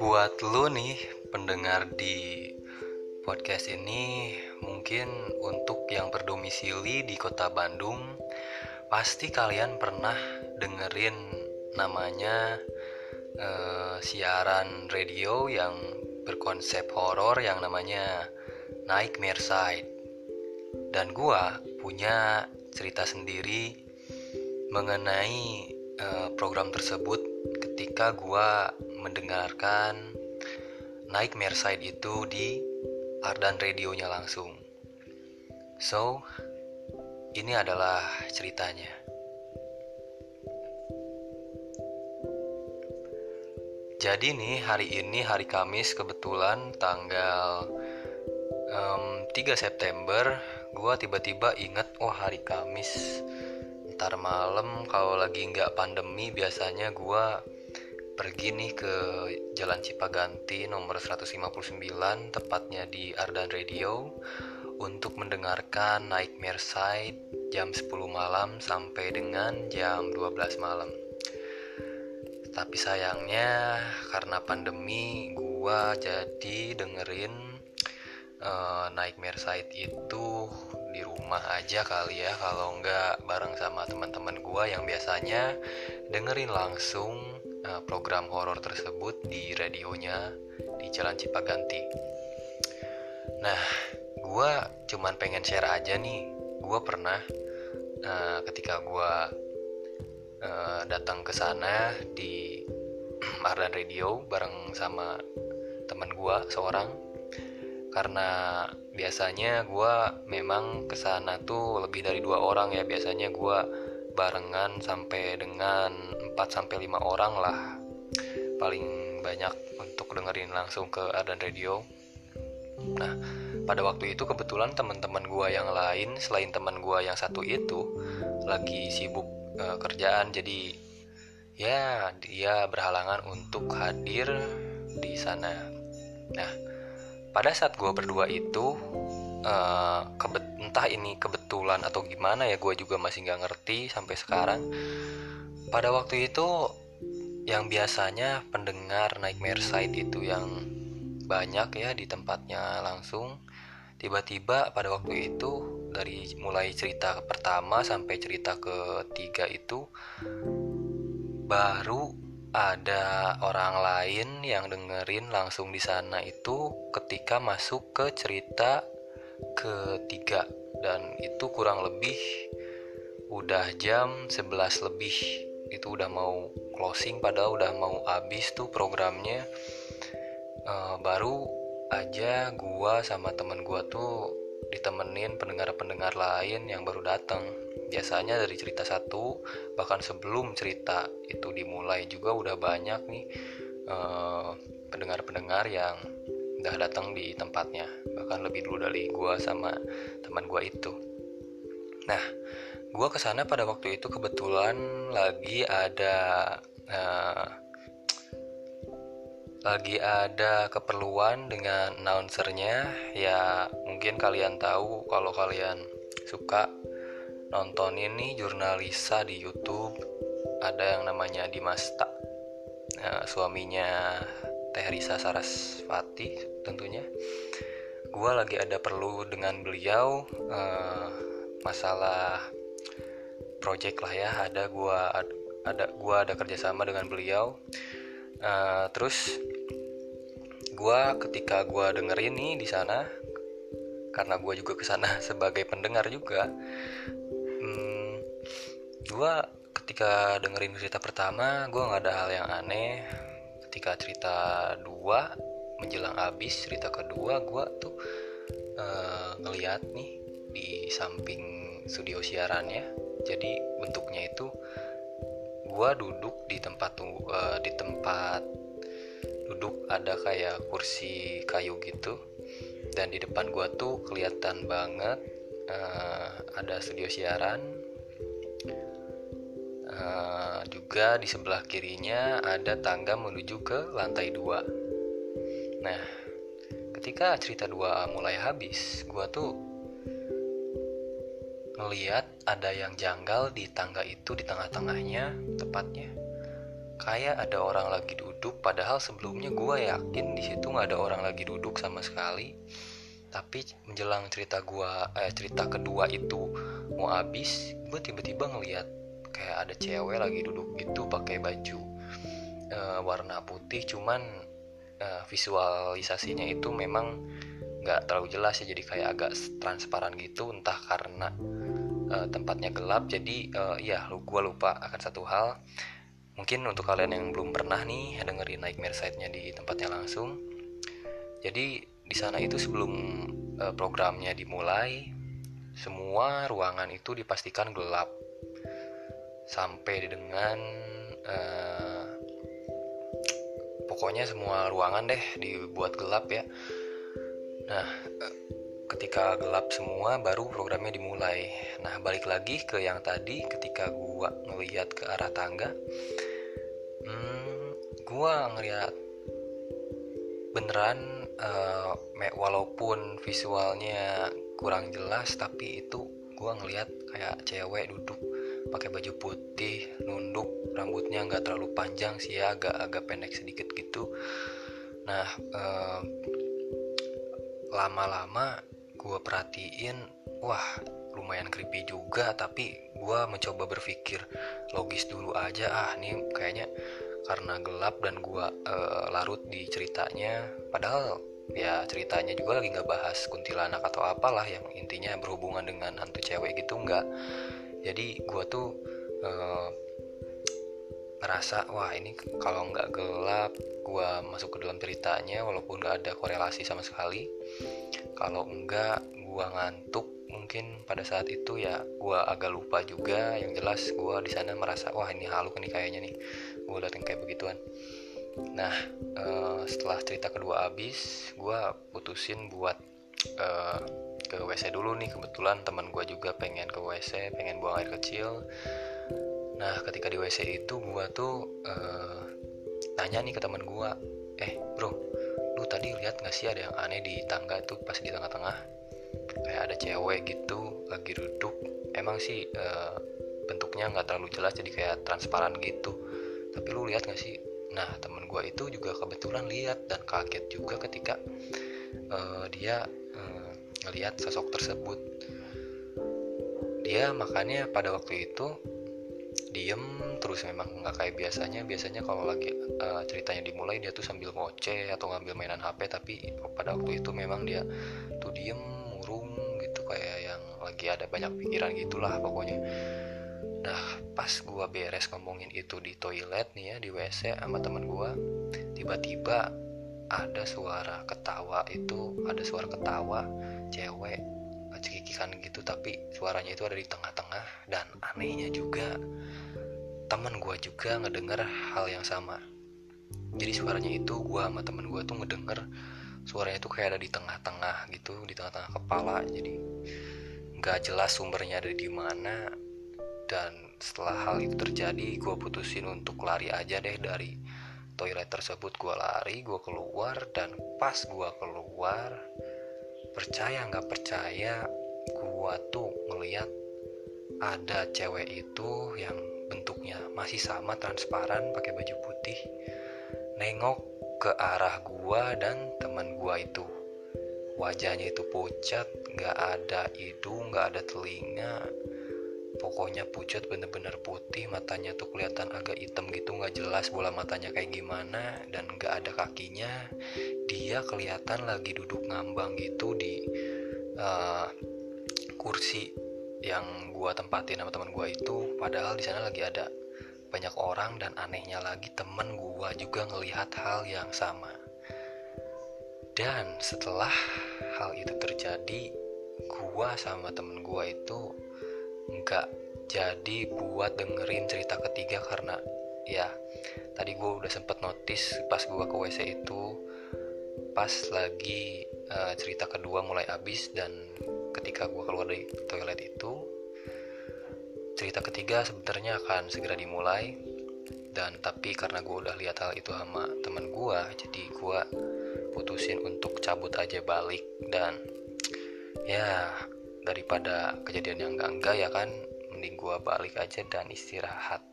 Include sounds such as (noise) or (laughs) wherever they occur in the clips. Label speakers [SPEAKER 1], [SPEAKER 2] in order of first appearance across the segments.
[SPEAKER 1] Buat lu nih pendengar di podcast ini mungkin untuk yang berdomisili di kota Bandung pasti kalian pernah dengerin namanya uh, siaran radio yang berkonsep horor yang namanya Nightmare Side. Dan gua punya cerita sendiri mengenai uh, program tersebut ketika gua mendengarkan naik Merside itu di Ardan radionya langsung. So, ini adalah ceritanya. Jadi nih hari ini hari Kamis kebetulan tanggal um, 3 September gue tiba-tiba inget oh hari Kamis ntar malam kalau lagi nggak pandemi biasanya gue pergi nih ke Jalan Cipaganti nomor 159 tepatnya di Ardan Radio untuk mendengarkan Nightmare Side jam 10 malam sampai dengan jam 12 malam. Tapi sayangnya karena pandemi gua jadi dengerin uh, Nightmare Side itu di rumah aja kali ya kalau nggak bareng sama teman-teman gua yang biasanya dengerin langsung uh, program horor tersebut di radionya di Jalan Cipaganti. Nah, gue cuman pengen share aja nih, gue pernah uh, ketika gue uh, datang ke sana di (clears throat) Mardan Radio bareng sama teman gue seorang karena biasanya gue memang ke sana tuh lebih dari dua orang ya biasanya gue barengan sampai dengan 4 sampai 5 orang lah paling banyak untuk dengerin langsung ke Ardan Radio. Nah, pada waktu itu kebetulan teman-teman gua yang lain selain teman gua yang satu itu lagi sibuk uh, kerjaan jadi ya dia berhalangan untuk hadir di sana. Nah, pada saat gua berdua itu uh, kebet entah ini kebetulan atau gimana ya gue juga masih nggak ngerti sampai sekarang. Pada waktu itu yang biasanya pendengar Nightmare Side itu yang banyak ya di tempatnya langsung tiba-tiba pada waktu itu dari mulai cerita pertama sampai cerita ketiga itu baru ada orang lain yang dengerin langsung di sana itu ketika masuk ke cerita ketiga. Dan itu kurang lebih udah jam 11 lebih. Itu udah mau closing padahal udah mau habis tuh programnya. Uh, baru aja gua sama temen gua tuh ditemenin pendengar-pendengar lain yang baru datang biasanya dari cerita satu bahkan sebelum cerita itu dimulai juga udah banyak nih eh, pendengar-pendengar yang udah datang di tempatnya. Bahkan lebih dulu dari gue sama teman gue itu. Nah gue ke sana pada waktu itu kebetulan lagi ada uh, lagi ada keperluan dengan announcernya. Ya mungkin kalian tahu kalau kalian suka nonton ini jurnalisa di YouTube. Ada yang namanya Dimas Tak uh, suaminya Teh Risa Sarasvati tentunya. Gue lagi ada perlu dengan beliau uh, masalah project lah ya. Ada gue ada gue ada kerjasama dengan beliau. Uh, terus gue ketika gue dengerin nih di sana karena gue juga ke sana (laughs) sebagai pendengar juga hmm, gue ketika dengerin cerita pertama gue nggak ada hal yang aneh. Ketika cerita dua menjelang habis cerita kedua gue tuh uh, ngeliat nih di samping studio siarannya. Jadi bentuknya itu gue duduk di tempat uh, di tempat duduk ada kayak kursi kayu gitu. Dan di depan gue tuh kelihatan banget uh, ada studio siaran. Uh, juga di sebelah kirinya ada tangga menuju ke lantai dua. Nah ketika cerita dua mulai habis gue tuh ngeliat ada yang janggal di tangga itu di tengah-tengahnya tepatnya. Kayak ada orang lagi duduk padahal sebelumnya gue yakin di situ nggak ada orang lagi duduk sama sekali tapi menjelang cerita gue eh, cerita kedua itu mau habis gue tiba-tiba ngeliat kayak ada cewek lagi duduk gitu pakai baju uh, warna putih. Cuman uh, visualisasinya itu memang nggak terlalu jelas ya jadi kayak agak transparan gitu. Entah karena uh, tempatnya gelap jadi uh, ya lu gue lupa akan satu hal. Mungkin untuk kalian yang belum pernah nih dengerin Nightmare Site-nya di tempatnya langsung. Jadi di sana itu sebelum uh, programnya dimulai semua ruangan itu dipastikan gelap. Sampai dengan uh, pokoknya semua ruangan deh dibuat gelap ya. Nah ketika gelap semua baru programnya dimulai. Nah balik lagi ke yang tadi ketika gua ngeliat ke arah tangga hmm, gua ngeliat beneran uh, walaupun visualnya kurang jelas tapi itu gua ngeliat kayak cewek duduk pakai baju putih nunduk rambutnya nggak terlalu panjang sih ya agak agak pendek sedikit gitu. Nah uh, lama-lama gue perhatiin wah lumayan creepy juga tapi gue mencoba berpikir logis dulu aja ah nih kayaknya karena gelap dan gue uh, larut di ceritanya. Padahal ya ceritanya juga lagi nggak bahas kuntilanak atau apalah yang intinya berhubungan dengan hantu cewek gitu nggak. Jadi gue tuh uh, ngerasa wah ini kalau nggak gelap gue masuk ke dalam ceritanya walaupun nggak ada korelasi sama sekali. Kalau enggak gue ngantuk mungkin pada saat itu ya gue agak lupa juga. Yang jelas gue di sana merasa wah ini halu nih kayaknya nih. Gue datang kayak begituan. Nah uh, setelah cerita kedua habis gue putusin buat uh, ke WC dulu nih. Kebetulan teman gue juga pengen ke WC pengen buang air kecil. Nah ketika di WC itu gue tuh uh, nanya nih ke teman gue eh bro lu tadi lihat gak sih ada yang aneh di tangga tuh pas di tengah-tengah kayak ada cewek gitu lagi duduk emang sih uh, bentuknya nggak terlalu jelas jadi kayak transparan gitu. Tapi lu lihat gak sih? Nah temen gue itu juga kebetulan lihat dan kaget juga ketika uh, dia uh, ngelihat sosok tersebut. Dia makanya pada waktu itu diem terus memang nggak kayak biasanya. Biasanya kalau lagi uh, ceritanya dimulai dia tuh sambil ngoceh atau ngambil mainan HP tapi pada waktu itu memang dia tuh diem lagi ada banyak pikiran gitulah pokoknya. Nah pas gua beres ngomongin itu di toilet nih ya di WC sama temen gua tiba-tiba ada suara ketawa itu ada suara ketawa cewek cekikikan gitu tapi suaranya itu ada di tengah-tengah dan anehnya juga teman gue juga ngedenger hal yang sama. Jadi suaranya itu gue sama temen gue tuh ngedenger suaranya itu kayak ada di tengah-tengah gitu di tengah-tengah kepala jadi nggak jelas sumbernya ada di mana. Dan setelah hal itu terjadi gue putusin untuk lari aja deh dari toilet tersebut. Gue lari gue keluar dan pas gue keluar percaya nggak percaya gue tuh ngeliat ada cewek itu yang bentuknya masih sama transparan pakai baju putih nengok ke arah gua dan teman gua itu wajahnya itu pucat nggak ada hidung nggak ada telinga. Pokoknya pucat bener-bener putih matanya tuh kelihatan agak hitam gitu nggak jelas bola matanya kayak gimana dan nggak ada kakinya. Dia kelihatan lagi duduk ngambang gitu di uh, kursi yang gua tempatin sama teman gua itu. Padahal di sana lagi ada banyak orang dan anehnya lagi temen gua juga ngelihat hal yang sama dan setelah hal itu terjadi gua sama temen gua itu nggak jadi buat dengerin cerita ketiga karena ya tadi gua udah sempet notice pas gua ke WC itu pas lagi uh, cerita kedua mulai habis dan ketika gue keluar dari toilet itu cerita ketiga sebenarnya akan segera dimulai. Dan tapi karena gue udah lihat hal itu sama teman gue jadi gue putusin untuk cabut aja balik dan ya daripada kejadian yang enggak enggak ya kan mending gue balik aja dan istirahat.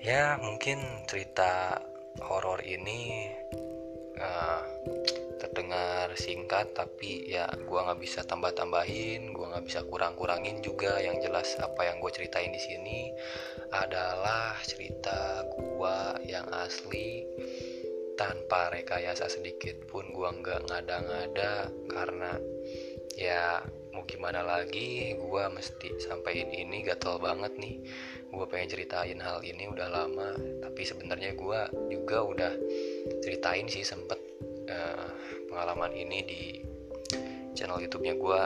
[SPEAKER 1] Ya mungkin cerita horor ini uh, terdengar singkat tapi ya gue nggak bisa tambah tambahin gue nggak bisa kurang kurangin juga. Yang jelas apa yang gue ceritain di sini adalah cerita gue yang asli tanpa rekayasa sedikit pun gue nggak ngada-ngada karena ya mau gimana lagi gue mesti sampaikan ini gatel banget nih. Gue pengen ceritain hal ini udah lama tapi sebenarnya gue juga udah ceritain sih sempet uh, pengalaman ini di channel YouTube-nya gue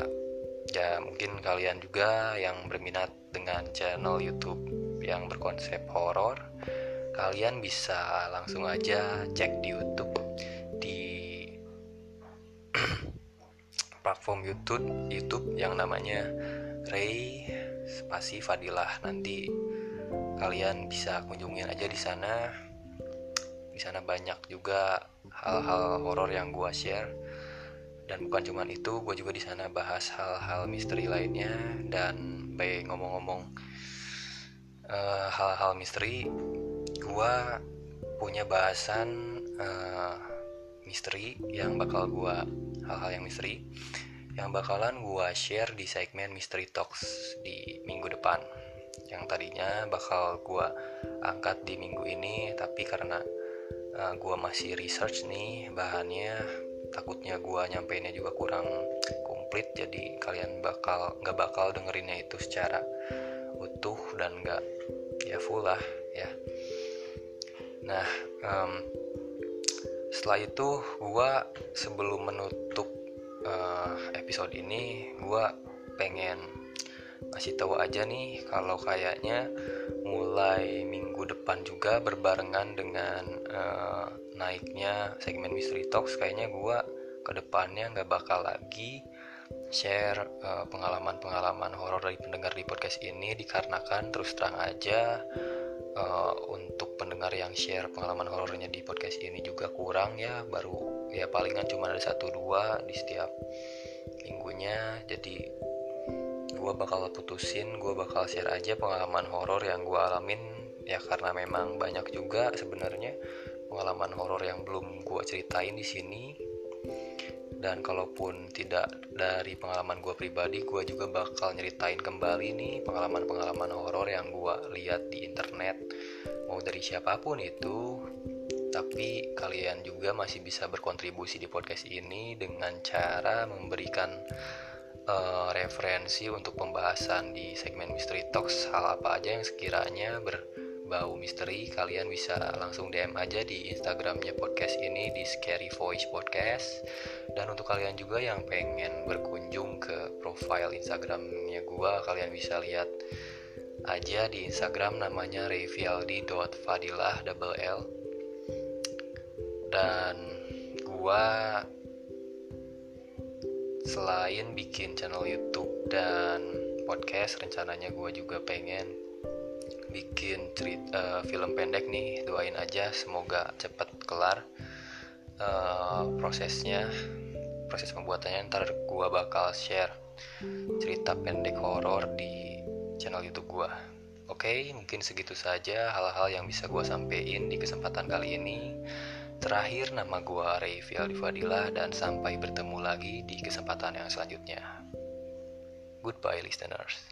[SPEAKER 1] ya mungkin kalian juga yang berminat dengan channel YouTube yang berkonsep horor kalian bisa langsung aja cek di YouTube (clears throat) platform YouTube YouTube yang namanya Ray spasi Fadilah. Nanti kalian bisa kunjungin aja di sana. Di sana banyak juga hal-hal horor yang gua share. Dan bukan cuma itu gue juga di sana bahas hal-hal misteri lainnya dan baik ngomong-ngomong uh, hal-hal misteri gue punya bahasan uh, misteri yang bakal gue hal-hal yang misteri yang bakalan gue share di segmen Mystery Talks di minggu depan. Yang tadinya bakal gue angkat di minggu ini tapi karena uh, eh, gue masih research nih bahannya takutnya gue nyampeinnya juga kurang komplit jadi kalian bakal nggak bakal dengerinnya itu secara utuh dan nggak ya full lah ya nah um, setelah itu gue sebelum menutup uh, episode ini gue pengen masih tahu aja nih kalau kayaknya mulai minggu depan juga berbarengan dengan uh, naiknya segmen Mystery Talks kayaknya gue ke depannya nggak bakal lagi share pengalaman pengalaman-pengalaman horor dari pendengar di podcast ini dikarenakan terus terang aja uh, untuk pendengar yang share pengalaman horornya di podcast ini juga kurang ya. Baru ya palingan cuma ada satu dua di setiap minggunya. Jadi gue bakal putusin gue bakal share aja pengalaman horor yang gue alamin. Ya karena memang banyak juga sebenarnya pengalaman horor yang belum gue ceritain di sini dan kalaupun tidak dari pengalaman gue pribadi gue juga bakal nyeritain kembali nih pengalaman-pengalaman horor yang gue lihat di internet. Mau dari siapa pun itu tapi kalian juga masih bisa berkontribusi di podcast ini dengan cara memberikan uh, referensi untuk pembahasan di segmen Mystery Talks. Hal apa aja yang sekiranya ber bau misteri kalian bisa langsung DM aja di Instagramnya podcast ini di Scary Voice Podcast. Dan untuk kalian juga yang pengen berkunjung ke profile Instagramnya gua kalian bisa lihat aja di Instagram namanya revialdi.fadilah double L. Dan gua selain bikin channel YouTube dan podcast rencananya gua juga pengen bikin cerita uh, film pendek nih doain aja semoga cepet kelar uh, prosesnya proses pembuatannya ntar gua bakal share cerita pendek horor di channel YouTube gua Oke, okay, mungkin segitu saja hal-hal yang bisa gua sampein di kesempatan kali ini. Terakhir nama gua Rayfi Fadila dan sampai bertemu lagi di kesempatan yang selanjutnya. Goodbye listeners.